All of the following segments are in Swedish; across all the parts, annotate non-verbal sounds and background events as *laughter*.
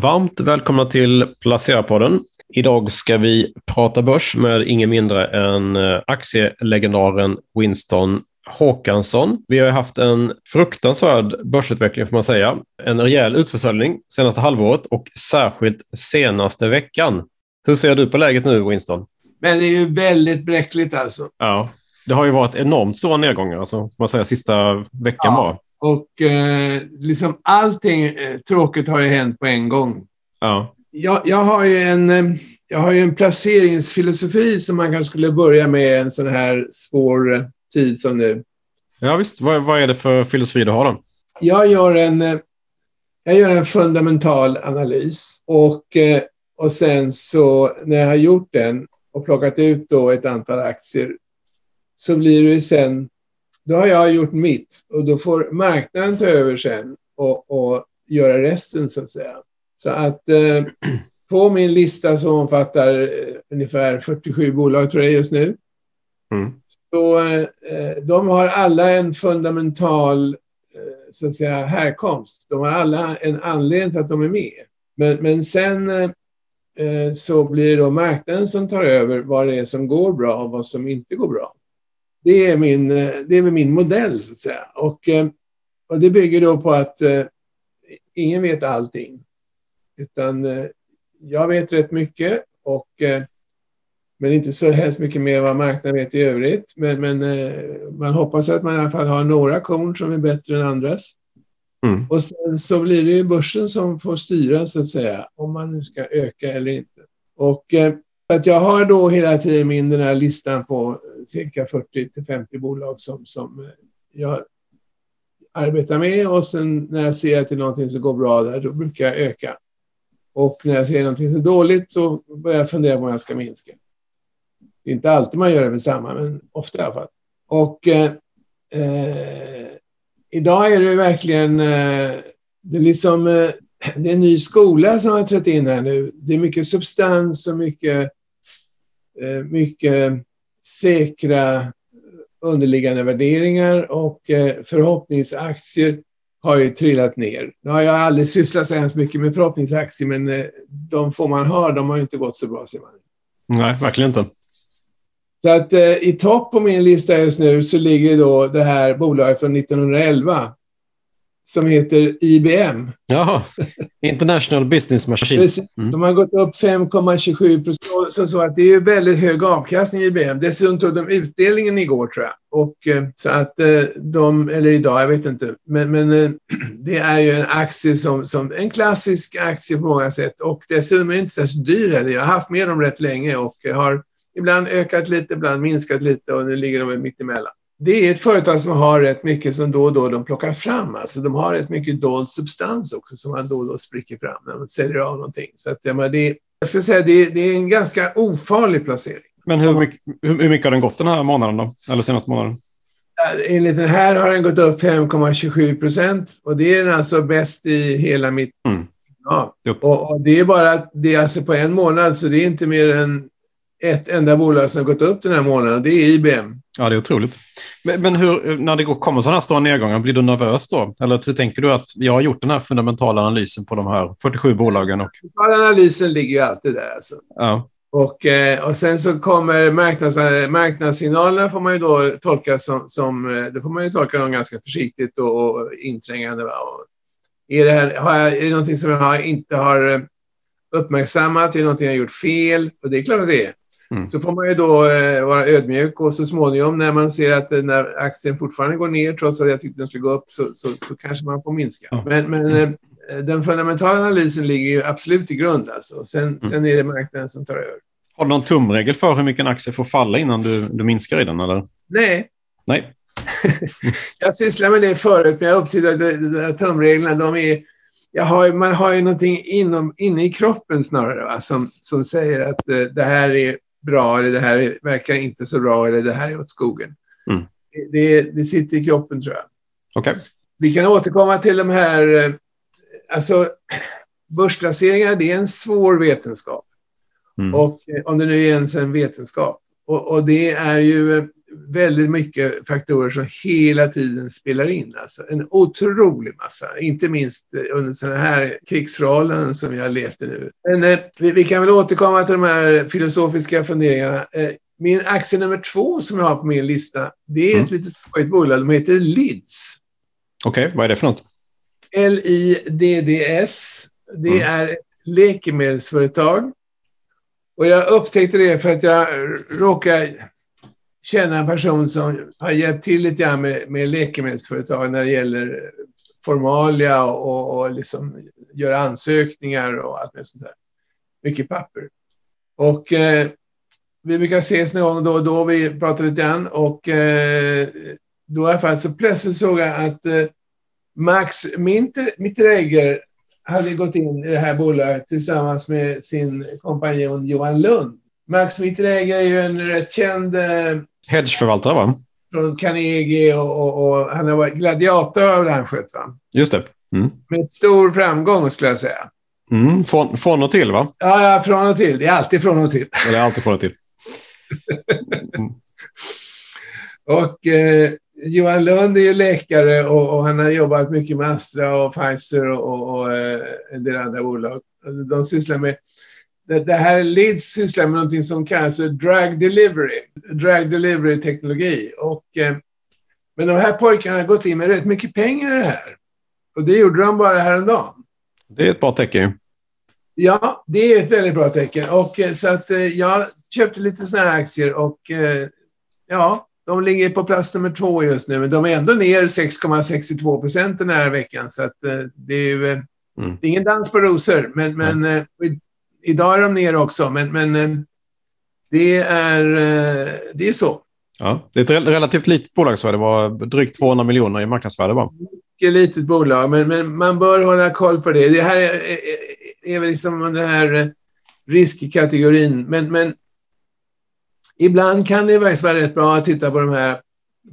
Varmt välkomna till Placera-podden. Idag ska vi prata börs med ingen mindre än eh, aktielegendaren Winston Håkansson. Vi har haft en fruktansvärd börsutveckling får man säga. En rejäl utförsäljning senaste halvåret och särskilt senaste veckan. Hur ser du på läget nu Winston? Men det är ju väldigt bräckligt alltså. Ja, det har ju varit enormt stora nedgångar, alltså, man säga, sista veckan ja. bara. Och eh, liksom allting eh, tråkigt har ju hänt på en gång. Ja. Jag, jag, har ju en, eh, jag har ju en placeringsfilosofi som man kanske skulle börja med en sån här svår eh, tid som nu. Ja visst, vad, vad är det för filosofi du har då? Jag gör en, eh, jag gör en fundamental analys och, och sen så när jag har gjort den och plockat ut då ett antal aktier så blir det sen då har jag gjort mitt och då får marknaden ta över sen och, och göra resten så att säga. Så att eh, *clears throat* på min lista som omfattar eh, ungefär 47 bolag tror jag just nu. Mm. Så eh, de har alla en fundamental eh, så att säga härkomst. De har alla en anledning till att de är med. Men, men sen eh, så blir det då marknaden som tar över vad det är som går bra och vad som inte går bra. Det är min, eh, det är min modell så att säga. Och, eh, och det bygger då på att eh, ingen vet allting. Utan jag vet rätt mycket och men inte så hemskt mycket mer vad marknaden vet i övrigt. Men, men man hoppas att man i alla fall har några korn som är bättre än andras. Mm. Och sen så blir det ju börsen som får styra så att säga om man nu ska öka eller inte. Och att jag har då hela tiden min den här listan på cirka 40 till 50 bolag som, som eh, jag arbetar med och sen när jag ser att det är någonting som går bra där, då brukar jag öka. Och när jag ser någonting som är dåligt så börjar jag fundera på om jag ska minska. Det är inte alltid man gör det med samma, men ofta i alla fall. Och eh, eh, idag är det verkligen, eh, det är liksom eh, det är en ny skola som har trätt in här nu. Det är mycket substans och mycket, eh, mycket säkra underliggande värderingar och eh, förhoppningsaktier har ju trillat ner. Nu har jag aldrig sysslat så hemskt mycket med förhoppningsaktier, men eh, de få man har, de har inte gått så bra, ser man. Nej, verkligen inte. Så att i topp på min lista just nu så ligger då det här bolaget från 1911 som heter IBM. Jaha, International Business Machines. Mm. De har gått upp 5,27 procent. Så, att det är väldigt hög avkastning i IBM. Dessutom tog de utdelningen igår tror jag. Och, eh, så att eh, de, eller idag, jag vet inte. Men, men eh, *clears throat* det är ju en aktie som, som en klassisk aktie på många sätt. Och dessutom är den inte särskilt dyr heller. Jag har haft med dem rätt länge och har ibland ökat lite, ibland minskat lite och nu ligger de mitt emellan det är ett företag som har rätt mycket som då och då de plockar fram. Alltså de har rätt mycket dold substans också som man då och då spricker fram när de säljer av någonting. Så att, ja, det, jag ska säga det, det är en ganska ofarlig placering. Men hur mycket, hur mycket har den gått den här månaden då? Eller senaste månaden? Enligt den här har den gått upp 5,27 procent och det är den alltså bäst i hela mitt... Mm. Ja. Och, och, det är bara det är alltså på en månad så det är inte mer än ett enda bolag som har gått upp den här månaden. Det är IBM. Ja, det är otroligt. Men, men hur, när det kommer sådana här stora nedgångar, blir du nervös då? Eller hur tänker du att jag har gjort den här fundamentala analysen på de här 47 bolagen? Och... Analysen ligger ju alltid där. Alltså. Ja. Och, eh, och sen så kommer marknads, marknadssignalerna får man ju då tolka som, som eh, det får man ju tolka dem ganska försiktigt och, och inträngande. Va? Och är, det här, har jag, är det någonting som jag inte har eh, uppmärksammat? Är det någonting jag har gjort fel? Och det är klart att det är. Mm. Så får man ju då eh, vara ödmjuk och så småningom när man ser att eh, när aktien fortfarande går ner trots att jag tyckte den skulle gå upp så, så, så kanske man får minska. Ja. Men, men mm. eh, den fundamentala analysen ligger ju absolut i grund alltså. Sen, mm. sen är det marknaden som tar över. Har du någon tumregel för hur mycket en aktie får falla innan du, du minskar i den? Eller? Nej. Nej. *laughs* jag sysslar med det förut, men jag upptäckte att tumreglerna, de är har, man har ju någonting inom, inne i kroppen snarare va, som, som säger att eh, det här är bra eller det här verkar inte så bra eller det här är åt skogen. Mm. Det, det, sitter i kroppen tror jag. Okay. Vi kan återkomma till de här, eh, alltså börsplaceringar det är en svår vetenskap. Mm. Och eh, om det nu är ens en vetenskap. Och, och, det är ju väldigt mycket faktorer som hela tiden spelar in. Alltså en otrolig massa, inte minst under sådana här krigsförhållanden som vi har levt i nu. Men eh, vi, vi, kan väl återkomma till de här filosofiska funderingarna. Eh, min aktie nummer två som jag har på min lista, det är mm. ett litet skojigt bolag. De heter Lids. Okej, okay, vad är det för något? L-I-D-D-S. Det mm. är ett läkemedelsföretag. Och jag upptäckte det för att jag råkar känna en person som har hjälpt till lite grann med, med läkemedelsföretag när det gäller formalia och, och liksom göra ansökningar och allt med sånt där. Mycket papper. Och eh, vi brukar ses någon gång då och då. Vi pratar lite grann och eh, då i alla fall så plötsligt såg jag att eh, Max Mittregger hade gått in i det här bolaget tillsammans med sin kompanjon Johan Lund. Max Mittregger är ju en rätt känd eh, Hedgeförvaltare va? Från Carnegie och, och, och han har varit gladiator av han skött va? Just det. Mm. Med stor framgång skulle jag säga. Mm, från, från och till va? Ja, ja, från och till. Det är alltid från och till. det är alltid från och till. Mm. *laughs* och eh, Johan Lund är ju läkare och, och, han har jobbat mycket med Astra och Pfizer och, och, och eh, en del andra bolag. De sysslar med det, det här Leeds sysslar med någonting som kallas drag delivery, drag delivery teknologi. Och, eh, men de här pojkarna har gått in med rätt mycket pengar i det här. Och det gjorde de bara häromdagen. Det är ett bra tecken. Ja, det är ett väldigt bra tecken. Och, eh, så att eh, jag köpte lite sådana här aktier och eh, ja, de ligger på plats nummer två just nu. Men de är ändå ner 6,62 procent den här veckan. Så att det är ju mm. det är ingen dans på rosor. Men, men mm idag är de ner också, men, men eh, det, är, eh, det är så. Ja, det är ett relativt litet bolag, så det var drygt 200 miljoner i marknadsvärde bara. Mycket litet bolag, men, men man bör hålla koll på det. Det här är, är, är liksom den här eh, riskkategorin, men, men ibland kan det faktiskt vara rätt bra att titta på de här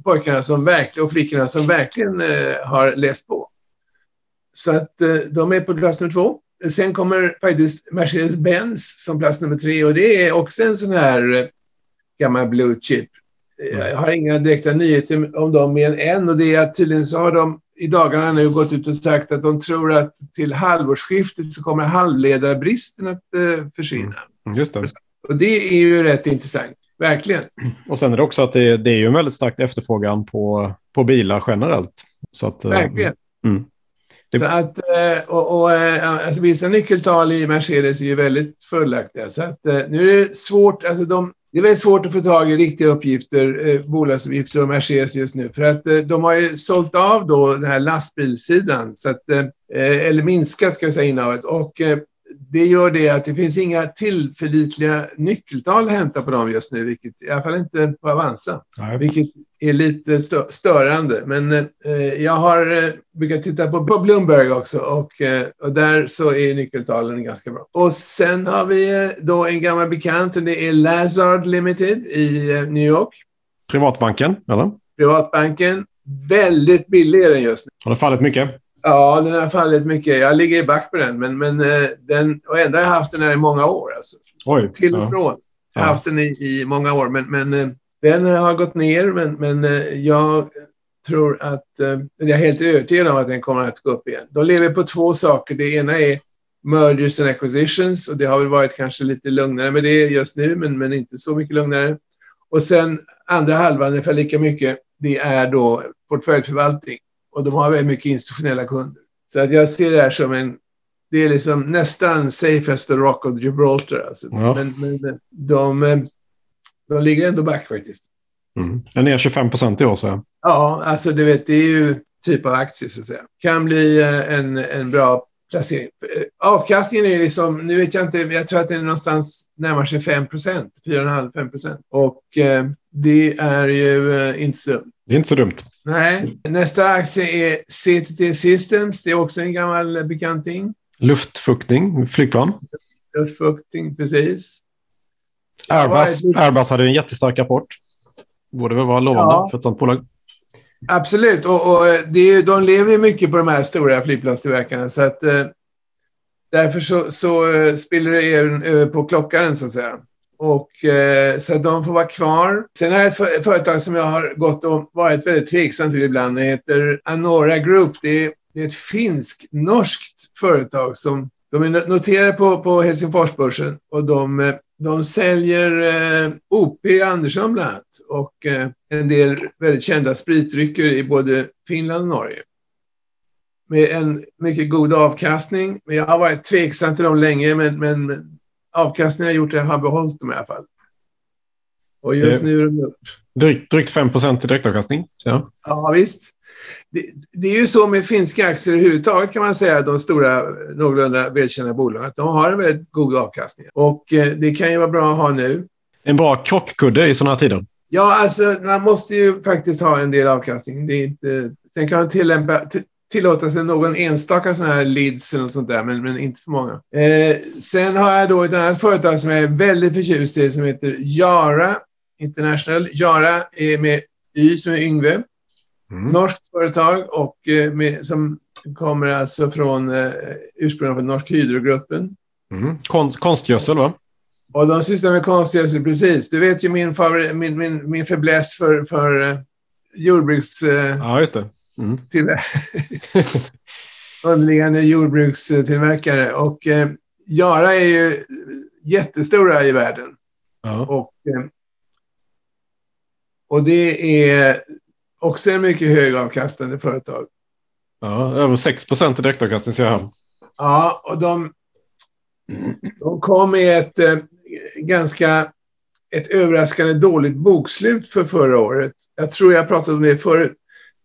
pojkarna som verkligen, och flickorna som verkligen eh, har läst på. Så att eh, de är på plats nummer två. Sen kommer faktiskt Mercedes-Benz som plats nummer tre och det är också en sån här eh, gammal blue chip. Mm. Jag har inga direkta nyheter om dem mer än en och det är att tydligen så har de i dagarna nu gått ut och sagt att de tror att till halvårsskiftet så kommer halvledarbristen att uh, försvinna. Mm. Just det. Och det är ju rätt intressant, verkligen. Och sen är det också att det, det är ju en väldigt stark efterfrågan på, på bilar generellt. Så att, verkligen. Mm. Så att, eh, och, och, eh, alltså vissa nyckeltal i Mercedes är ju väldigt fördelaktiga. Så att eh, nu är det svårt, alltså de, det är väldigt svårt att få tag i riktiga uppgifter, eh, bolagsuppgifter om Mercedes just nu. För att eh, de har ju sålt av då den här lastbilssidan, så att, eh, eller minskat ska vi säga innehavet. Och det gör det att det finns inga tillförlitliga nyckeltal att hämta på dem just nu, vilket i alla fall inte på Avanza, Nej. vilket är lite störande. Men eh, jag har eh, brukat titta på, på Bloomberg också och, eh, och där så är nyckeltalen ganska bra. Och sen har vi eh, då en gammal bekant och det är Lazard Limited i eh, New York. Privatbanken, eller? Privatbanken. Väldigt billig är den just nu. Har den fallit mycket? Ja, den har fallit mycket. Jag ligger i back på den, men, men eh, den, och ändå har jag haft den här i många år. Alltså. Oj, Till och från. Jag har haft den i, i många år, men, men eh, den har gått ner. Men, men eh, jag tror att, jag är helt övertygad om att den kommer att gå upp igen. De lever på två saker. Det ena är mergers and acquisitions och det har väl varit kanske lite lugnare med det just nu, men, men inte så mycket lugnare. Och sen andra halvan, ungefär lika mycket, det är då portföljförvaltning och de har väldigt mycket institutionella kunder. Så att jag ser det här som en, det är liksom nästan safe as the rock of Gibraltar. Alltså. Ja. Men, men de, de ligger ändå back faktiskt. Mm. Den är 25 procent i år så. Ja, alltså du vet, det är ju typ av aktie så att säga. Kan bli eh, en, en bra placering. Eh, avkastningen är liksom, nu vet jag inte, jag tror att den är någonstans närmar sig 5 procent, 4,5-5 procent. Och eh, det är ju eh, inte så. Det är inte så dumt. Nej. Nästa aktie är CTT Systems. Det är också en gammal bekanting. Luftfuktning, flygplan. Luftfuktning, precis. Airbus, Airbus hade en jättestark rapport. Borde väl vara lovande ja. för ett sådant bolag. Absolut, och, och det, de lever mycket på de här stora flygplanstillverkarna. Så att, eh, därför så, så eh, spiller det över på klockaren så att säga och, eh, så att de får vara kvar. Sen har jag ett företag som jag har gått och varit väldigt tveksam till ibland. Det heter Anora Group. Det är, det är ett finsk-norskt företag som de är noterade på, på Helsingforsbörsen och de, eh, de säljer eh, OP Andersson bland annat och eh, en del väldigt kända spritdrycker i både Finland och Norge. Med en mycket god avkastning. Men jag har varit tveksam till dem länge, men, men avkastningen har gjort jag har behållit dem i alla fall. Och just nu är de upp. Drygt, drygt 5 procent i direktavkastning. Ja. ja, visst. Det, det, är ju så med finska aktier överhuvudtaget kan man säga, de stora någorlunda välkända bolagen, att de har en väldigt god avkastning. Och eh, det kan ju vara bra att ha nu. En bra krockkudde i sådana här tider. Ja, alltså man måste ju faktiskt ha en del avkastning. Det är inte, sen kan man tillämpa, tillåta sig någon enstaka sån här leads eller något sånt där, men, men inte för många. Eh, sen har jag då ett annat företag som jag är väldigt förtjust i som heter Jara International. Jara är med Y som är Yngve. Mm. Norskt företag och eh, med, som kommer alltså från eh, ursprungligen från Norsk Hydrogruppen. Mm. Konst, konstgödsel va? Och de sysslar med konstgödsel, precis. Du vet ju min, favor, min, min, min fäbless för, för eh, jordbruks... Eh, ja, just det. Mm. *laughs* Underliggande jordbrukstillverkare. Och eh, Jara är ju jättestora i världen. Ja. Och, eh, och det är också en mycket högavkastande företag. Ja, över 6 procent i direktavkastning ser jag här. Ja, och de, de kom med ett eh, ganska ett överraskande dåligt bokslut för förra året. Jag tror jag pratade om det förut.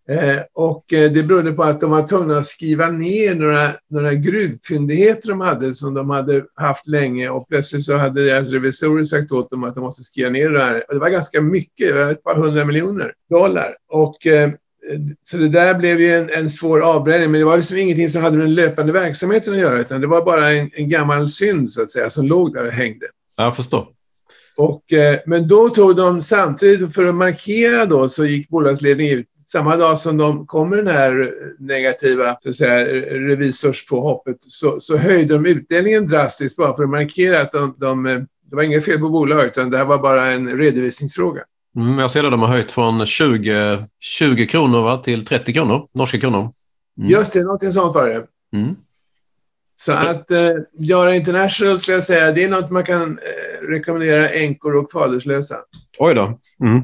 Eh, och eh, det berodde på att de var tvungna att skriva ner några, några gruvfyndigheter de hade som de hade haft länge och plötsligt så hade deras revisorer sagt åt dem att de måste skriva ner det här. Och det var ganska mycket, det var ett par hundra miljoner dollar. Och eh, så det där blev ju en, en svår avbränning, men det var liksom ingenting som hade med den löpande verksamheten att göra, utan det var bara en, en gammal synd så att säga som låg där och hängde. Jag förstår. Och, men då tog de samtidigt, för att markera då, så gick bolagsledningen ut samma dag som de kom med den här negativa så att säga, revisorspåhoppet så, så höjde de utdelningen drastiskt bara för att markera att de, de, det var inget fel på bolaget utan det här var bara en redovisningsfråga. Mm, jag ser att de har höjt från 20, 20 kronor va, till 30 kronor, norska kronor. Mm. Just det, någonting sånt var det. Mm. Så att eh, göra international skulle jag säga, det är något man kan eh, rekommendera änkor och faderslösa. Oj då. Mm. *laughs*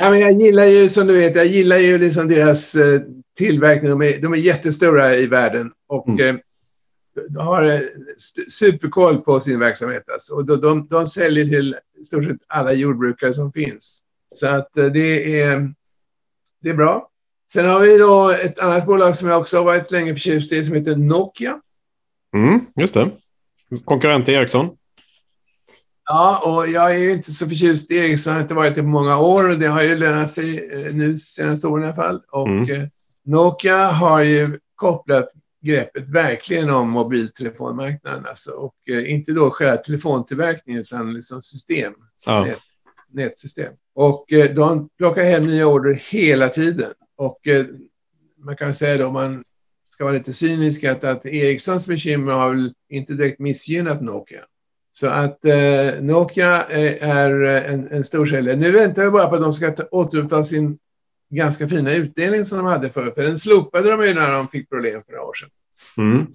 ja, men jag gillar ju, som du vet, jag gillar ju liksom deras eh, tillverkning. De är, de är jättestora i världen och mm. eh, de har eh, superkoll på sin verksamhet. Alltså. Och de, de, de säljer till i stort sett alla jordbrukare som finns. Så att eh, det är, det är bra. Sen har vi då ett annat bolag som jag också har varit länge förtjust i som heter Nokia. Mm, just det. Konkurrent till Ericsson. Ja, och jag är ju inte så förtjust i Ericsson. Jag har inte varit det på många år och det har ju lönat sig eh, nu senaste åren i alla fall. Och mm. Eh, Nokia har ju kopplat greppet verkligen om mobiltelefonmarknaden. Alltså, och eh, inte då själva telefontillverkningen utan liksom system. Ja. Nät, nätsystem. Och de plockar hem nya order hela tiden. Och eh, man kan säga då, om man ska vara lite cynisk, att, att Ericssons bekymmer har väl inte direkt missgynnat Nokia. Så att eh, Nokia är, är en, en stor säljare. Nu väntar vi bara på att de ska ta, återuppta sin ganska fina utdelning som de hade förut. För den slopade de ju när de fick problem för några år sedan. Mm.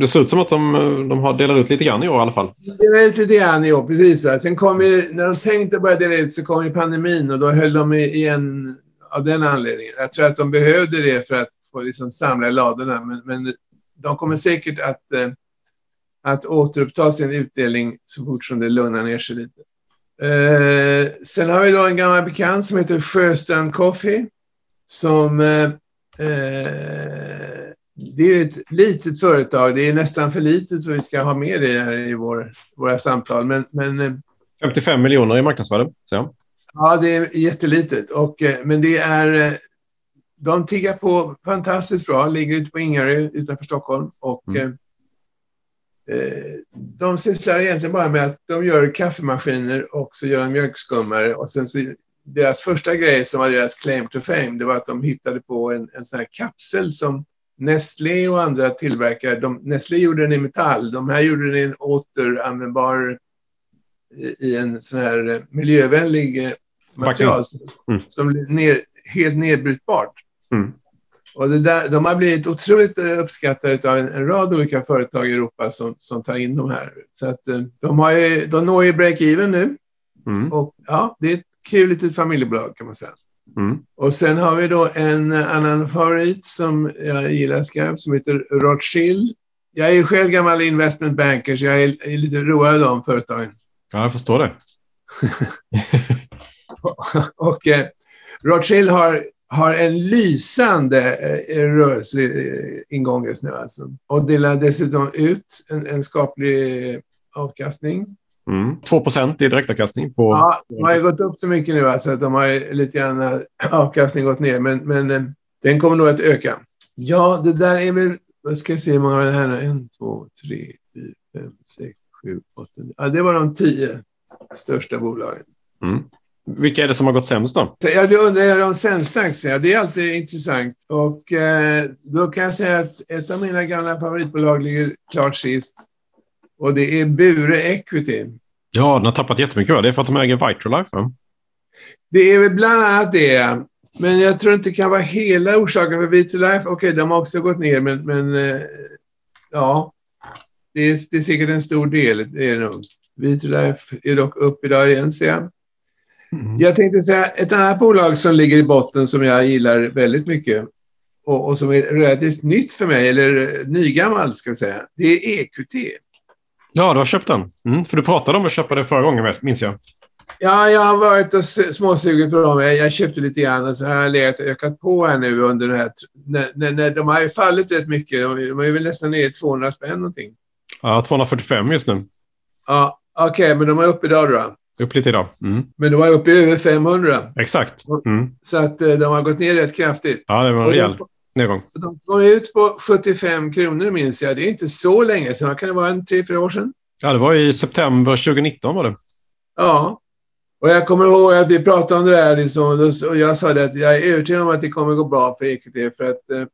Det ser ut som att de, de har delat ut lite grann i år i alla fall. Delat ut lite grann i år, precis. Sen kom ju, när de tänkte börja dela ut så kom ju pandemin och då höll de igen av den anledningen. Jag tror att de behövde det för att få liksom samla ladorna, men, men de kommer säkert att, eh, att återuppta sin utdelning så fort som det lugnar ner sig lite. Eh, sen har vi då en gammal bekant som heter Sjöstrand Coffee som eh, eh det är ett litet företag. Det är nästan för litet för att vi ska ha med det här i vår, våra samtal. Men, men, eh, 55 miljoner i marknadsvärde. Så. Ja, det är jättelitet. Och, eh, men det är, eh, de tiggar på fantastiskt bra, ligger ute på Ingarö utanför Stockholm. Och, mm. eh, de sysslar egentligen bara med att de gör kaffemaskiner och så gör de mjölkskummare. Och sen så, deras första grej som var deras claim to fame, det var att de hittade på en, en sån här kapsel som Nestlé och andra tillverkare, de, Nestlé gjorde den i metall, de här gjorde den i en återanvändbar i en sån här miljövänlig eh, material mm. som blir ner, helt nedbrytbart. Mm. Och det där, de har blivit otroligt eh, uppskattade av en, en, rad olika företag i Europa som, som tar in de här. Så att eh, de, har ju, de når ju break-even nu. Mm. Och ja, det är ett kul litet familjebolag kan man säga. Mm. Och sen har vi då en annan favorit som jag gillar skarpt som heter Rothschild. Jag är ju själv gammal investment banker så jag är, är lite road av de företagen. Ja, jag förstår det. *laughs* och eh, Rothschild har, har en lysande eh, rörelseingång just nu alltså. Och delar dessutom ut en, en skaplig avkastning. Mm. 2 procent i direktavkastning. På... Ja, de har ju gått upp så mycket nu alltså att de har lite grann eh, avkastning gått ner. Men, men eh, den kommer nog att öka. Ja, det där är väl, vad ska jag se hur många det här är? En, två, tre, fyra, fem, sex, sju, åtta. Ja, det var de tio största bolagen. Mm. Vilka är det som har gått sämst då? Ja, du undrar de sämsta aktierna. Det är alltid intressant. Och eh, då kan jag säga att ett av mina gamla favoritbolag ligger klart sist. Och det är Bure Equity. Ja, den har tappat jättemycket. Va? Det är för att de äger Vitrolife. Va? Det är väl bland annat det. Men jag tror inte det kan vara hela orsaken för Vitrolife. Okej, okay, de har också gått ner, men, men eh, ja, det är, det är säkert en stor del. Det är det nog. Vitrolife är dock upp idag igen, ser jag. Mm. Jag tänkte säga ett annat bolag som ligger i botten som jag gillar väldigt mycket och, och som är relativt nytt för mig, eller nygammalt ska jag säga, det är EQT. Ja, du har köpt den. Mm, för du pratade om att köpa den förra gången, minns jag. Ja, jag har varit och småsugit på dem. Jag, köpte lite grann och så har jag legat och ökat på här nu under det här. När, när, när de har ju fallit rätt mycket. De, de är väl nästan nere i 200 spänn någonting. Ja, 245 just nu. Ja, okej, okay, men de är uppe idag då? Upp lite idag. Mm. Men de var uppe i över 500. Exakt. Mm. Så att eh, de har gått ner rätt kraftigt. Ja, det var en rejäl nedgång. De kom ut på 75 kronor minns jag. Det är inte så länge sedan. Kan det vara en tre, fyra år sedan? Ja, det var i september 2019 var det. Ja. Och jag kommer ihåg att vi pratade om det där liksom, och jag sa det att jag är övertygad om att det kommer gå bra för EQT för att eh,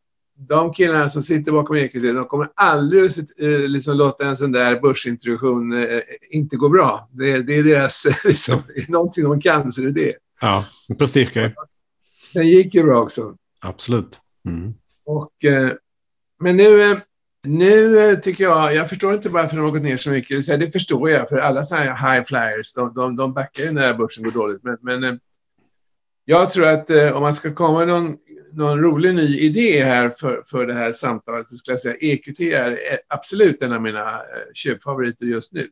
de killarna som sitter bakom EQT, de kommer aldrig eh, liksom, låta en sån där börsintroduktion eh, inte gå bra. Det, det är deras, *laughs* liksom, någonting de kan, så det är det. Ja, prestige. Den gick ju bra också. Absolut. Mm. Och, eh, men nu, nu tycker jag, jag förstår inte varför de har gått ner så mycket. Det förstår jag, för alla sådana här high flyers, de, de, de backar ju när börsen går dåligt. Men, men jag tror att om man ska komma någon någon rolig ny idé här för, för det här samtalet så skulle jag säga EQT är absolut en av mina eh, köpfavoriter just nu.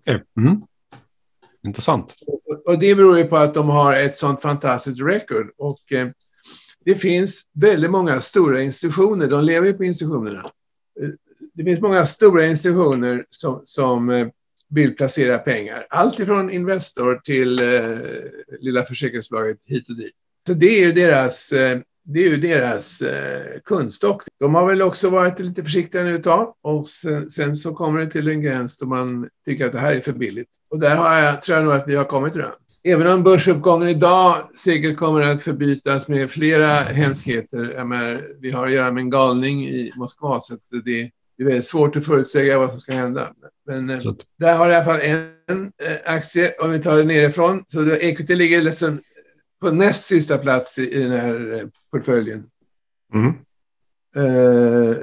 Okay. Mm. Intressant. Och, och, det beror ju på att de har ett sånt fantastiskt record och eh, det finns väldigt många stora institutioner, de lever ju på institutionerna. Eh, det finns många stora institutioner som, som eh, vill placera pengar. Allt ifrån Investor till eh, lilla försäkringsbolaget hit och dit. Så det är ju deras, eh, det är ju deras eh, kunstock. De har väl också varit lite försiktiga nu ett tag och sen, sen, så kommer det till en gräns då man tycker att det här är för billigt. Och där har jag, tror jag nog att vi har kommit redan. Även om börsuppgången idag säkert kommer att förbytas med flera hemskheter. Menar, vi har att göra med en galning i Moskva så det, det är väldigt svårt att förutsäga vad som ska hända. Men eh, där har i alla fall en aktie, om vi tar det nerifrån. Så EQT ligger liksom på näst sista plats i, i den här eh, portföljen. Mm. Uh,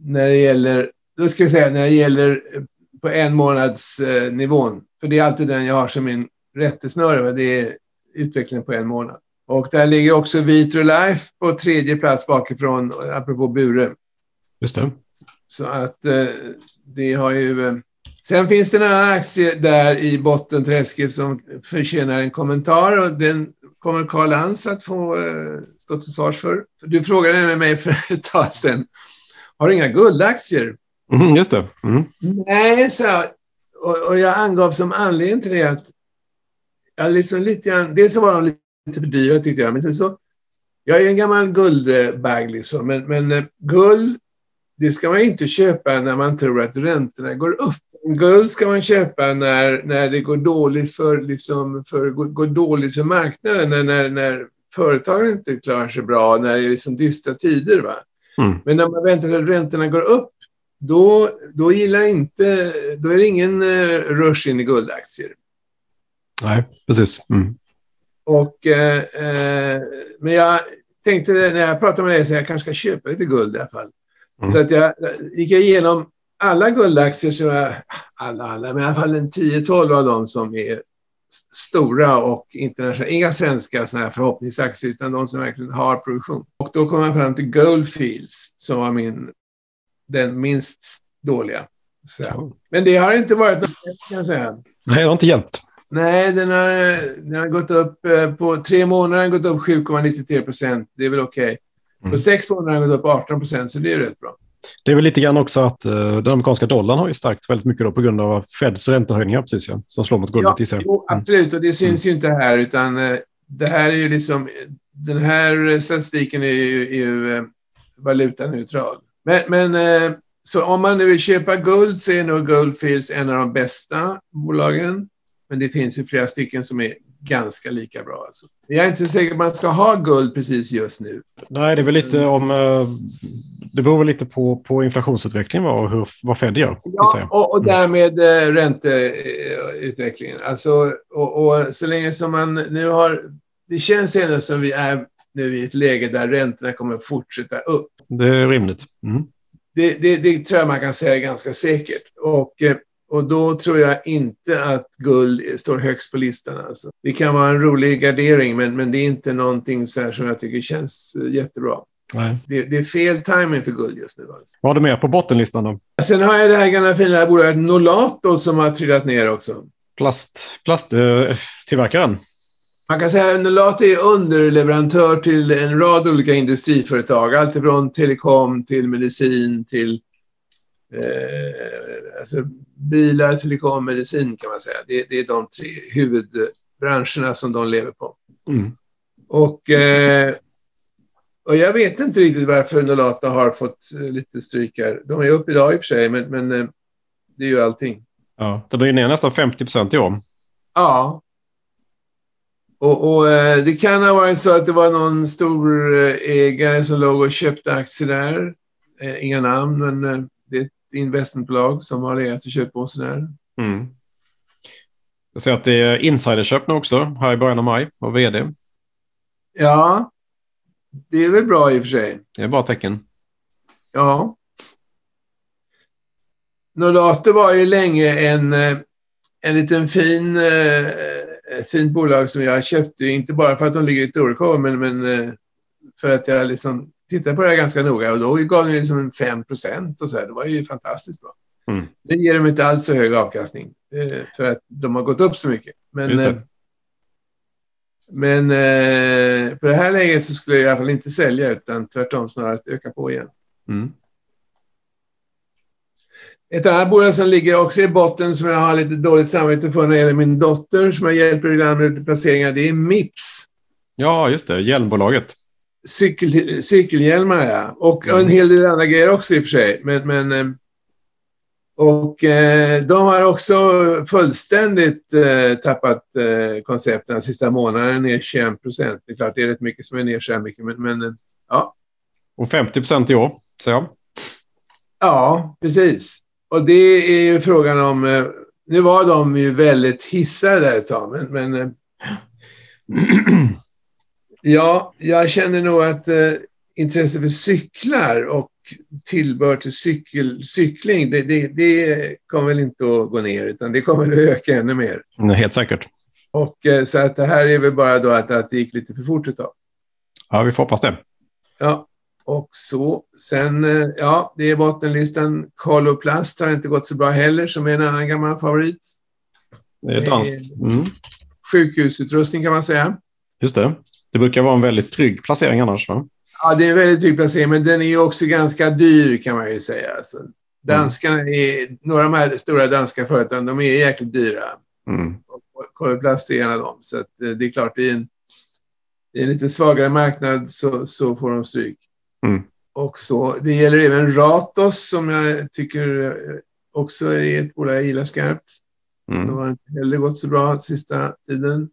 när det gäller, då ska jag säga när det gäller eh, på en månads uh, nivån. För det är alltid den jag har som min rättesnöre. Det är utvecklingen på en månad. Och där ligger också Vitrolife på tredje plats bakifrån, apropå Bure. Just det. Så att uh, det har ju... Sen finns det en annan aktie där i bottenträsket som förtjänar en kommentar och den kommer Karl Lantz att få eh, stå till svars för. Du frågade mig för *laughs* ett tag sedan, har du inga guldaktier? Mm, just det. Mm. Nej, så och, och, jag angav som anledning till det att jag liksom lite grann, dels så var de lite för dyra tyckte jag, men sen så, jag är en gammal guldbag liksom, men, men eh, guld, det ska man inte köpa när man tror att räntorna går upp. Guld ska man köpa när, när det går dåligt för, liksom, för, går, går dåligt för marknaden, när, när, när företagen inte klarar sig bra, när det är liksom dystra tider. Va? Mm. Men när man väntar att räntorna går upp, då, då, gillar inte, då är det ingen uh, rush in i guldaktier. Nej, precis. Mm. Och, eh, eh, men jag tänkte när jag pratade med dig att jag kanske ska köpa lite guld i alla fall. Mm. Så att jag gick igenom alla guldaktier, som jag, alla, alla, men i alla fall en 10-12 av dem som är stora och internationella, inga svenska såna här förhoppningsaktier utan de som verkligen har produktion. Och då kom jag fram till Goldfields som var min, den minst dåliga. Så. Men det har inte varit något kan jag säga. Nej, det har inte hjälpt. Nej, den har, den har gått upp eh, på tre månader, gått upp 7,93 procent. Det är väl okej. Okay. Mm. På sex månader har den gått upp 18 procent, så det är rätt bra. Det är väl lite grann också att uh, den amerikanska dollarn har ju stärkts väldigt mycket då på grund av Feds räntehöjningar precis, ja, som slår mot guldet ja, i sig. Jo, mm. absolut, och det syns mm. ju inte här utan uh, det här är ju liksom, den här statistiken är ju, är ju uh, valutaneutral. Men, men uh, så om man nu vill köpa guld så är nog Goldfields en av de bästa bolagen. Men det finns ju flera stycken som är ganska lika bra. Alltså. Jag är inte säker på att man ska ha guld precis just nu. Nej, det är väl lite om... Eh, det beror väl lite på, på inflationsutvecklingen och hur, vad Fed gör. Ja, och, och därmed mm. ränteutvecklingen. Alltså, och, och, så länge som man nu har... Det känns ändå som vi är nu i ett läge där räntorna kommer fortsätta upp. Det är rimligt. Mm. Det, det, det, tror jag man kan säga ganska säkert. Och eh, och då tror jag inte att guld står högst på listan. Alltså. Det kan vara en rolig gardering, men, men det är inte någonting så som jag tycker känns eh, jättebra. Nej. Det, det är fel timing för guld just nu. Alltså. Vad har du med på bottenlistan då? Sen har jag det här gamla fina bolaget Nolato som har trillat ner också. Plast, plasttillverkaren? Eh, Man kan säga att Nolato är underleverantör till en rad olika industriföretag. Alltifrån telekom till medicin till eh, alltså bilar, telekom, medicin kan man säga. Det, det, är de tre huvudbranscherna som de lever på. Mm. Och, eh, och jag vet inte riktigt varför Nolata har fått eh, lite stryk här. De är upp idag i och för sig, men, men eh, det är ju allting. Ja, det blir ner nästan 50 procent i år. Ja. Och, och eh, det kan ha varit så att det var någon stor ägare som låg och köpte aktier där. Inga namn, men det investmentbolag som har legat och köpt där. Mm. Jag ser att det är insiderköp nu också, här i början av maj, av vd. Ja, det är väl bra i och för sig. Det är bra tecken. Ja. Nolato var ju länge en, eh, en liten fin, eh, fint bolag som jag köpte, inte bara för att de ligger i Torekov, men, men eh, för att jag liksom tittade på det här ganska noga och då gav de liksom 5 procent och så här. Det var ju fantastiskt bra. Mm. Nu ger de inte alls så hög avkastning eh, för att de har gått upp så mycket. Men, eh, men eh, på det här läget så skulle jag i alla fall inte sälja utan tvärtom snarare öka på igen. Mm. Ett annat bolag som ligger också i botten som jag har lite dåligt samvete för när det gäller min dotter som jag hjälper ibland med placeringar, det är Mips. Ja, just det, hjälmbolaget cykel, cykelhjälmar, ja. Och mm. en hel del andra grejer också i och för sig. Men, men, eh, och eh, de har också fullständigt eh, tappat koncepten den sista månaden, ner 21 procent. Det är klart, det är rätt mycket som är ner så här mycket, men, men ja. Och 50 procent i år, så ja. Ja, precis. Och det är ju frågan om... Nu var de ju väldigt hissade där ett tag, men... men *clears throat* Ja, jag känner nog att eh, intresse för cyklar och tillbör till cykel, cykling, det, det, det, kommer väl inte att gå ner, utan det kommer att öka ännu mer. Mm, helt säkert. Och eh, så att det här är väl bara då att, att det gick lite för fort ett tag. Ja, vi får hoppas det. Ja, och så sen, eh, ja, det är bottenlistan. Coloplast har inte gått så bra heller, som är en annan gammal favorit. Det är danskt. Mm. Sjukhusutrustning kan man säga. Just det. Det brukar vara en väldigt trygg placering annars, va? Ja, det är en väldigt trygg placering, men den är också ganska dyr kan man ju säga. Alltså, danskarna är, några av de här stora danska företagen, de är jäkligt dyra. Mm. Korvplast är en av dem, så eh, det är klart, i en, i en lite svagare marknad så, så får de stryk. Mm. Och så, det gäller även Ratos som jag tycker eh, också är ett bolag jag gillar skarpt. Mm. De har inte heller gått så bra sista tiden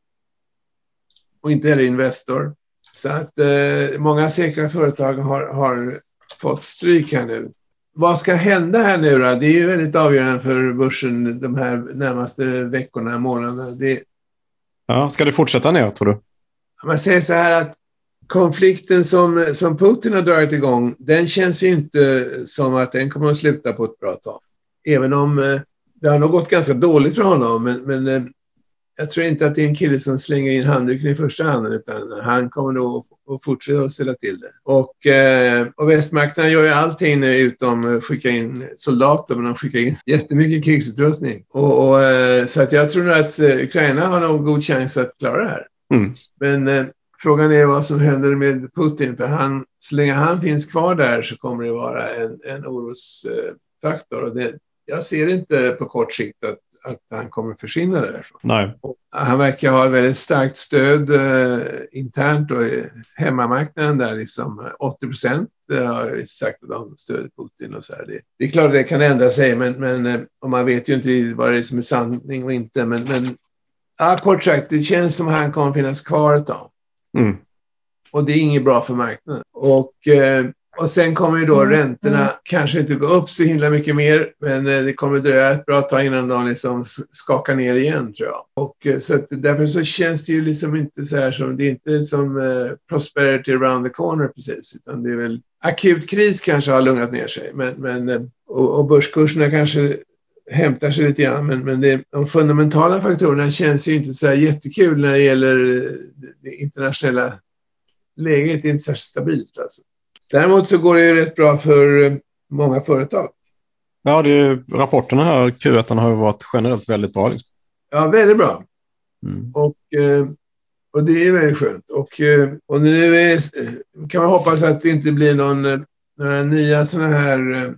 och inte heller Investor. Så att eh, många säkra företag har, har fått stryk här nu. Vad ska hända här nu då? Det är ju väldigt avgörande för börsen de här närmaste veckorna, månaderna. Det, Ja, ska det fortsätta ner, tror du? Man säger så här att konflikten som, som Putin har dragit igång, den känns ju inte som att den kommer att sluta på ett bra tag. Även om eh, det har nog gått ganska dåligt för honom, men, men eh, jag tror inte att det är en kille som slänger in handduken i första handen, utan han kommer nog att fortsätta att ställa till det. Och, eh, och västmakterna gör ju allting nu utom skicka in soldater, men de skickar in *laughs* jättemycket krigsutrustning. Och, och så att jag tror att Ukraina har nog god chans att klara det här. Mm. Men Frågan är vad som händer med Putin, för han, så länge han finns kvar där så kommer det vara en, en orosfaktor. Och det, jag ser inte på kort sikt att, att han kommer försvinna därifrån. Nej. Och han verkar ha ett väldigt starkt stöd eh, internt och i hemmamarknaden där liksom 80 procent har sagt att de stöder Putin och så här. Det, det är klart att det kan ändra sig, men, men eh, och man vet ju inte vad det är som är sanning och inte. Men, men ja, kort sagt, det känns som att han kommer finnas kvar ett tag. Mm. Och det är inget bra för marknaden. Och, eh, och sen kommer ju då mm. räntorna mm. kanske inte gå upp så himla mycket mer, men eh, det kommer dröja ett bra tag innan de liksom skakar ner igen tror jag. Och eh, så att därför så känns det ju liksom inte så här som, det är inte som eh, prosperity around the corner precis, utan det är väl akut kris kanske har lugnat ner sig, men, men eh, och, och börskurserna kanske hämtar sig lite grann. Men, men det, de fundamentala faktorerna känns ju inte så här jättekul när det gäller det internationella läget. Det är inte särskilt stabilt. Alltså. Däremot så går det ju rätt bra för många företag. Ja, det är, rapporterna här, Q1 har ju varit generellt väldigt bra. Liksom. Ja, väldigt bra. Mm. Och, eh, och det är väldigt skönt. Och, eh, och nu är, kan man hoppas att det inte blir någon, eh, några nya sådana här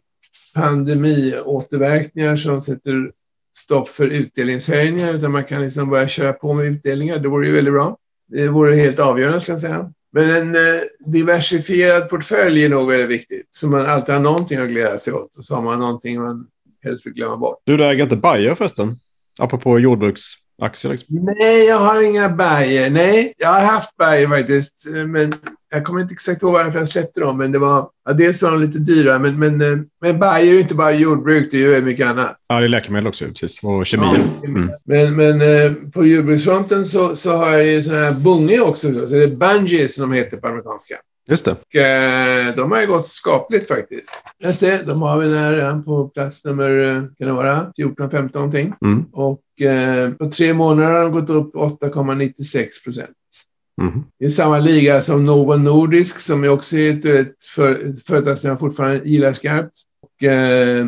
pandemiåterverkningar som sätter stopp för utdelningshöjningar utan man kan liksom börja köra på med utdelningar. Det vore ju väldigt bra. Det vore helt avgörande skulle jag säga. Men en eh, diversifierad portfölj är nog väldigt viktigt. Så man alltid har någonting att glädja sig åt och så har man någonting man helst vill glömma bort. Du, du äger inte Bayer förresten? Apropå jordbruks aktier? Liksom? Nej, jag har inga Bayer. Nej, jag har haft Bayer faktiskt. Men jag kommer inte exakt ihåg varför jag släppte dem. Men det var, ja, dels var de lite dyra. Men, men, eh, men Bayer är ju inte bara jordbruk, det är ju mycket annat. Ja, det är läkemedel också, precis. Och kemi. Ja, mm. Men, men eh, på jordbruksfronten så, så har jag ju sådana här Bunge också. Så det är Bungie som de heter på amerikanska. Just det. Och, eh, de har ju gått skapligt faktiskt. Jag ser, de har vi där på plats nummer, eh, kan det vara, 14-15 någonting. Mm. Och eh, på tre månader har de gått upp 8,96 procent. Mm. Det är samma liga som Novo Nordisk som är också ett, för, ett företag som jag fortfarande gillar skarpt. Och, eh,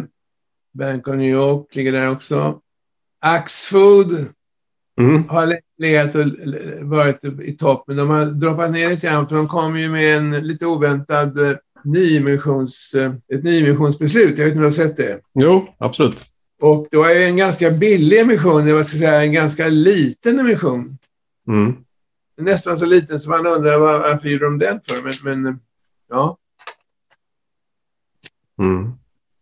Bank of New York ligger där också. Axfood mm. har legat och varit i topp, men de har droppat ner lite grann för de kom ju med en lite oväntad eh, nyemissions, eh, ett nyemissionsbeslut. Jag vet inte om du har sett det? Jo, absolut. Och det var ju en ganska billig emission, det var så säga en ganska liten emission. Mm. Nästan så liten som man undrar varför gjorde de den för, men, men ja. Mm.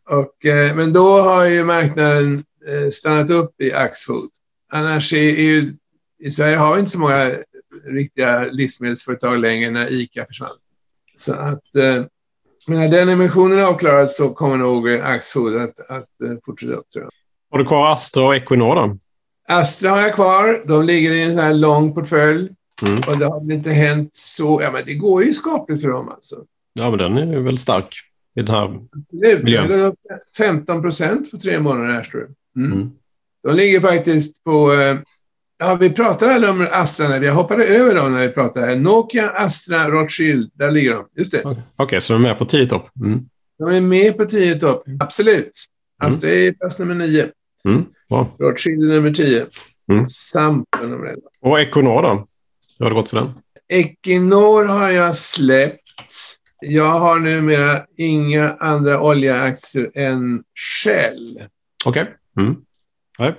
Och, eh, men då har ju marknaden stannat upp i Axfood. Annars är ju i Sverige har vi inte så många riktiga livsmedelsföretag längre när ICA försvann. Så att, eh, men när den emissionen är avklarad så kommer nog Axfood att, att eh, fortsätta upp tror jag. Har du kvar Astra och Equinor då? Astra har jag kvar. De ligger i en sån här lång portfölj. Mm. Och det har väl inte hänt så. Ja, men det går ju skapligt för dem alltså. Ja, men den är väl stark i den här Absolut. miljön. Det 15 procent på tre månader här, tror du. Mm. Mm. De ligger faktiskt på eh, Ja, vi pratade aldrig om Astra när vi hoppade över dem när vi pratade. Nokia, Astra, Rothschild, där ligger de. Just det. Okej, okay, så de är med på 10 topp? Mm. De är med på 10 topp, absolut. Astra mm. är plats nummer 9. Mm. Wow. Rothschild är nummer 10. Mm. Samp är nummer 11. Och Equinor då? Hur har det gått för den? Equinor har jag släppt. Jag har numera inga andra oljeaktier än Shell. Okej. Okay. Mm. Nej.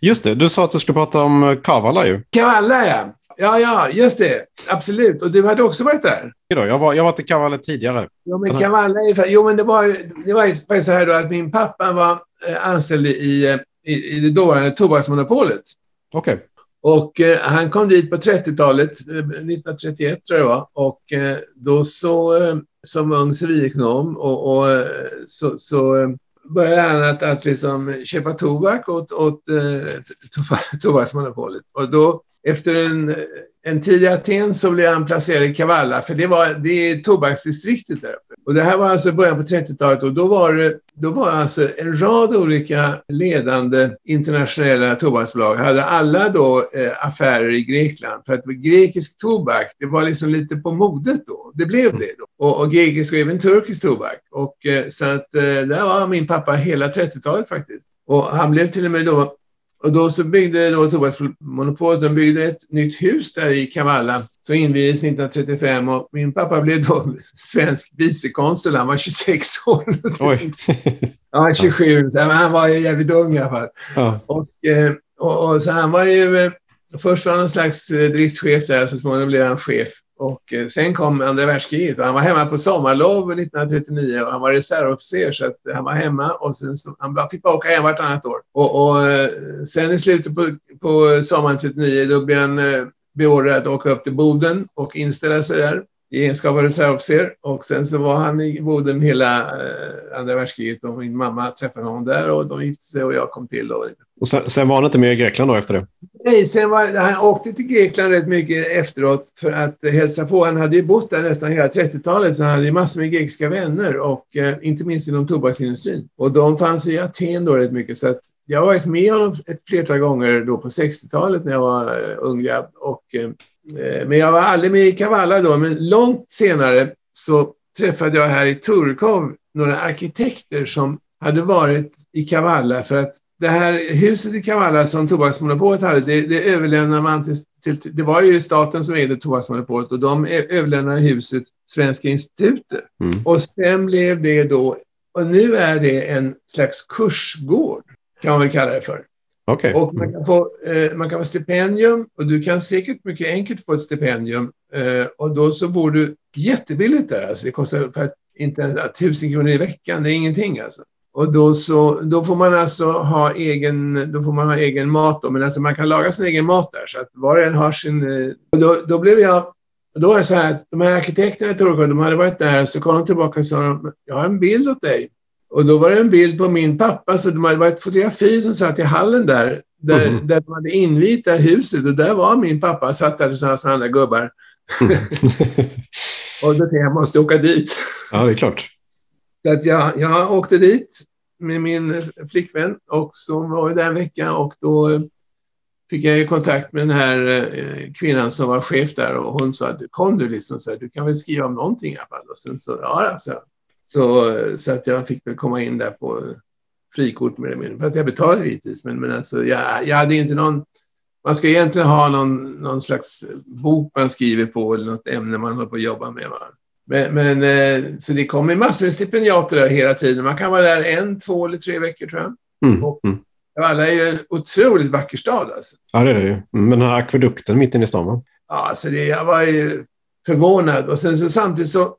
Just det, du sa att du skulle prata om eh, Kavala ju. Kavala ja. Ja, ja, just det. Absolut. Och du hade också varit där. Jag var, jag var till Kavala tidigare. Ja, men Kavala är Jo, men det var, det var så här då att min pappa var eh, anställd i, eh, i, i det dåvarande tobaksmonopolet. Okej. Okay. Och eh, han kom dit på 30-talet, 1931 tror jag det var. Och eh, då så, eh, som ung civilekonom, och, och så, så började han att, att liksom köpa tobak åt, åt eh, *laughs* tobaksmonopolet. Och då efter en, en tid i Aten så blev han placerad i Kavalla, för det, var, det är tobaksdistriktet där uppe. Och det här var alltså början på 30-talet och då var det då var alltså en rad olika ledande internationella tobaksbolag hade alla då eh, affärer i Grekland. För att grekisk tobak, det var liksom lite på modet då. Det blev det då. Och, och grekisk och även turkisk tobak. Och eh, så att eh, där var min pappa hela 30-talet faktiskt. Och han blev till och med då och då så byggde då tobaksmonopolet, de byggde ett nytt hus där i Kavalla som invigdes 1935 och min pappa blev då *laughs* svensk vicekonsul. Han var 26 år. Oj. *laughs* ja, 27. Så han var jävligt ung i alla fall. Ja. Och, eh, och, och, så han var ju, eh, först var han någon slags eh, driftschef där, så småningom blev han chef. Och eh, sen kom andra världskriget och han var hemma på sommarlov 1939 och han var reservofficer så att han var hemma och sen så, han fick bara åka hem vartannat år. Och, och eh, sen i slutet på, på sommaren 39 då blev han eh, beordrad att åka upp till Boden och inställa sig där i egenskap av reservofficer. Och sen så var han i Boden hela eh, andra världskriget och min mamma träffade honom där och de gifte sig och jag kom till. Och, och sen, sen, var han inte med i Grekland då efter det? Nej, sen var, han åkte till Grekland rätt mycket efteråt för att hälsa på. Han hade ju bott där nästan hela 30-talet så han hade ju massor med grekiska vänner och eh, inte minst inom tobaksindustrin. Och de fanns i Aten då rätt mycket så att jag varit med honom ett flertal gånger då på 60-talet när jag var uh, ung grabb. Och, men jag var aldrig med i Kavala då. Men långt senare så träffade jag här i Turkov några arkitekter som hade varit i Kavala för att det här huset i Kavala som tobaksmonopolet hade, det, det överlämnade man till, till, Det var ju staten som ägde tobaksmonopolet och de överlämnade huset Svenska institutet. Mm. Och sen blev det då, och nu är det en slags kursgård kan man väl kalla det för. Okay. Och man kan, få, eh, man kan få stipendium och du kan säkert mycket enkelt få ett stipendium eh, och då så bor du jättebilligt där. Alltså det kostar för att inte ens tusen kronor i veckan, det är ingenting alltså. Och då, så, då får man alltså ha egen, då får man ha egen mat då, men alltså man kan laga sin egen mat där så att var och en har sin... Eh, och då, då blev jag, då var det så här att de här arkitekterna i Torekov, de hade varit där så kom de tillbaka och sa jag har en bild åt dig och då var det en bild på min pappa, så det var ett fotografi som satt i hallen där, där, mm. där de hade invigt det här huset och där var min pappa, satt där tillsammans med andra gubbar. Mm. *laughs* och då tänkte jag, jag måste åka dit. Ja, det är klart. Så att jag, jag åkte dit med min flickvän och så var vi där en vecka och då fick jag kontakt med den här eh, kvinnan som var chef där och hon sa, kom du liksom, så här, du kan väl skriva om någonting i alla fall. Och sen så, ja alltså, så, så att jag fick väl komma in där på frikort med det. Fast jag betalade givetvis. Men, men alltså, jag, jag hade inte någon... Man ska egentligen ha någon, någon slags bok man skriver på eller något ämne man håller på att jobba med. Va? Men, men eh, så det kommer massor med stipendiater där hela tiden. Man kan vara där en, två eller tre veckor tror jag. Mm. Och, mm. Alla är ju en otroligt vacker stad. Alltså. Ja, det är det ju. Men den här akvedukten mitt inne i stan, va? Ja, alltså det, jag var ju förvånad. Och sen så samtidigt så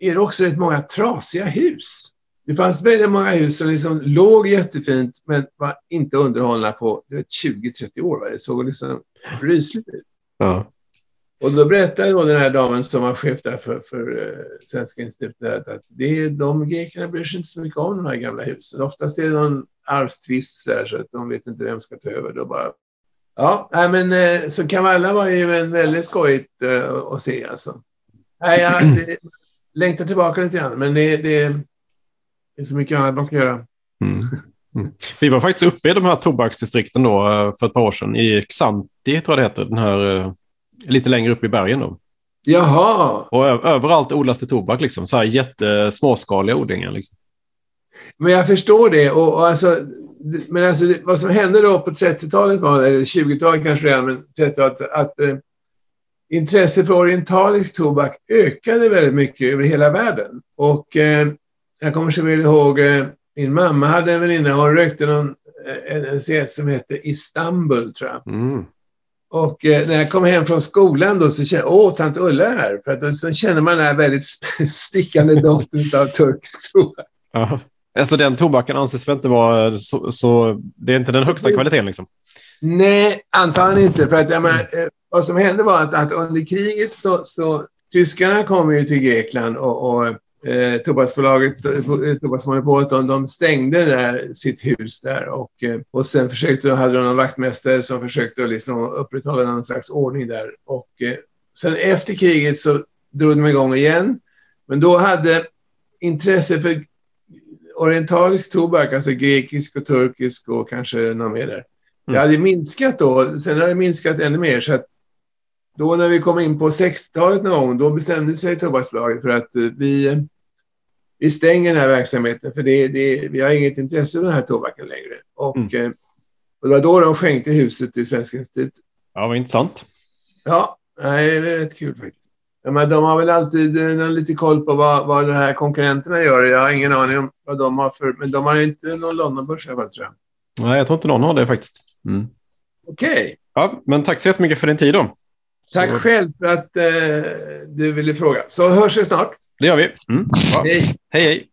är det också rätt många trasiga hus. Det fanns väldigt många hus som liksom låg jättefint men var inte underhållna på 20-30 år. Va? Det såg liksom rysligt ut. Ja. Och då berättade då den här damen som var chef där för, för uh, Svenska institutet att det är, de grekerna bryr sig inte så mycket om de här gamla husen. Oftast är det någon arvstvist så att de vet inte vem ska ta över. Då bara... Ja, nej, men uh, så Kavala var ju en väldigt skojigt uh, att se alltså. Nej, ja, det, längtar tillbaka lite grann, men det, det, det är så mycket annat man ska göra. Mm. Mm. Vi var faktiskt uppe i de här tobaksdistrikten då eh, för ett par år sedan i Xanti, tror jag det heter, den här eh, lite längre upp i bergen. Då. Jaha! Och överallt odlas det tobak, liksom, så här jättesmåskaliga odlingar. Liksom. Men jag förstår det. Och, och alltså, men alltså, vad som hände då på 30-talet, eller 20-talet kanske redan, men 30-talet, att, att intresset för orientalisk tobak ökade väldigt mycket över hela världen. Och eh, jag kommer så väl ihåg, eh, min mamma hade en väninna, hon rökte någon, eh, en, en cigarett som hette Istanbul, tror jag. Mm. Och eh, när jag kom hem från skolan då så kände jag, åh, tant Ulla är här. För att då, så känner man den här väldigt *laughs* stickande doften av turkisk tobak. Alltså den tobaken anses väl inte vara så, så, det är inte den högsta kvaliteten liksom? Nej, antagligen inte. För att jag menar, eh, vad som hände var att, att under kriget så, så tyskarna kom ju till Grekland och, och eh, tobaksbolaget, eh, tobaksmonopolet, de, de stängde där, sitt hus där och, eh, och sen försökte de, hade de någon vaktmästare som försökte liksom upprätthålla någon slags ordning där. Och eh, sen efter kriget så drog de igång igen. Men då hade intresse för orientalisk tobak, alltså grekisk och turkisk och kanske någon mer där. Det Mm. hade minskat då, sen har det minskat ännu mer så att då när vi kom in på 60-talet någon gång, då bestämde sig Tobaksbolaget för att eh, vi, eh, vi stänger den här verksamheten för det, det, vi har inget intresse av den här tobaken längre. Och, Mm. eh, och det var då de skänkte huset till Svenska institutet. Ja, vad intressant. Ja, nej, det är rätt kul faktiskt. Ja, men de har väl alltid eh, de har lite koll på vad, vad de här konkurrenterna gör. Jag har ingen aning om vad de har för, men de har inte någon Londonbörs i alla fall tror jag. Nej, jag tror inte någon har det faktiskt. Mm. Okej, Ja, men tack så jättemycket för din tid då. tack Så, själv för att eh, du ville fråga. Så hörs vi snart. Det gör vi. Mm. Bra. Hej. Hej, hej.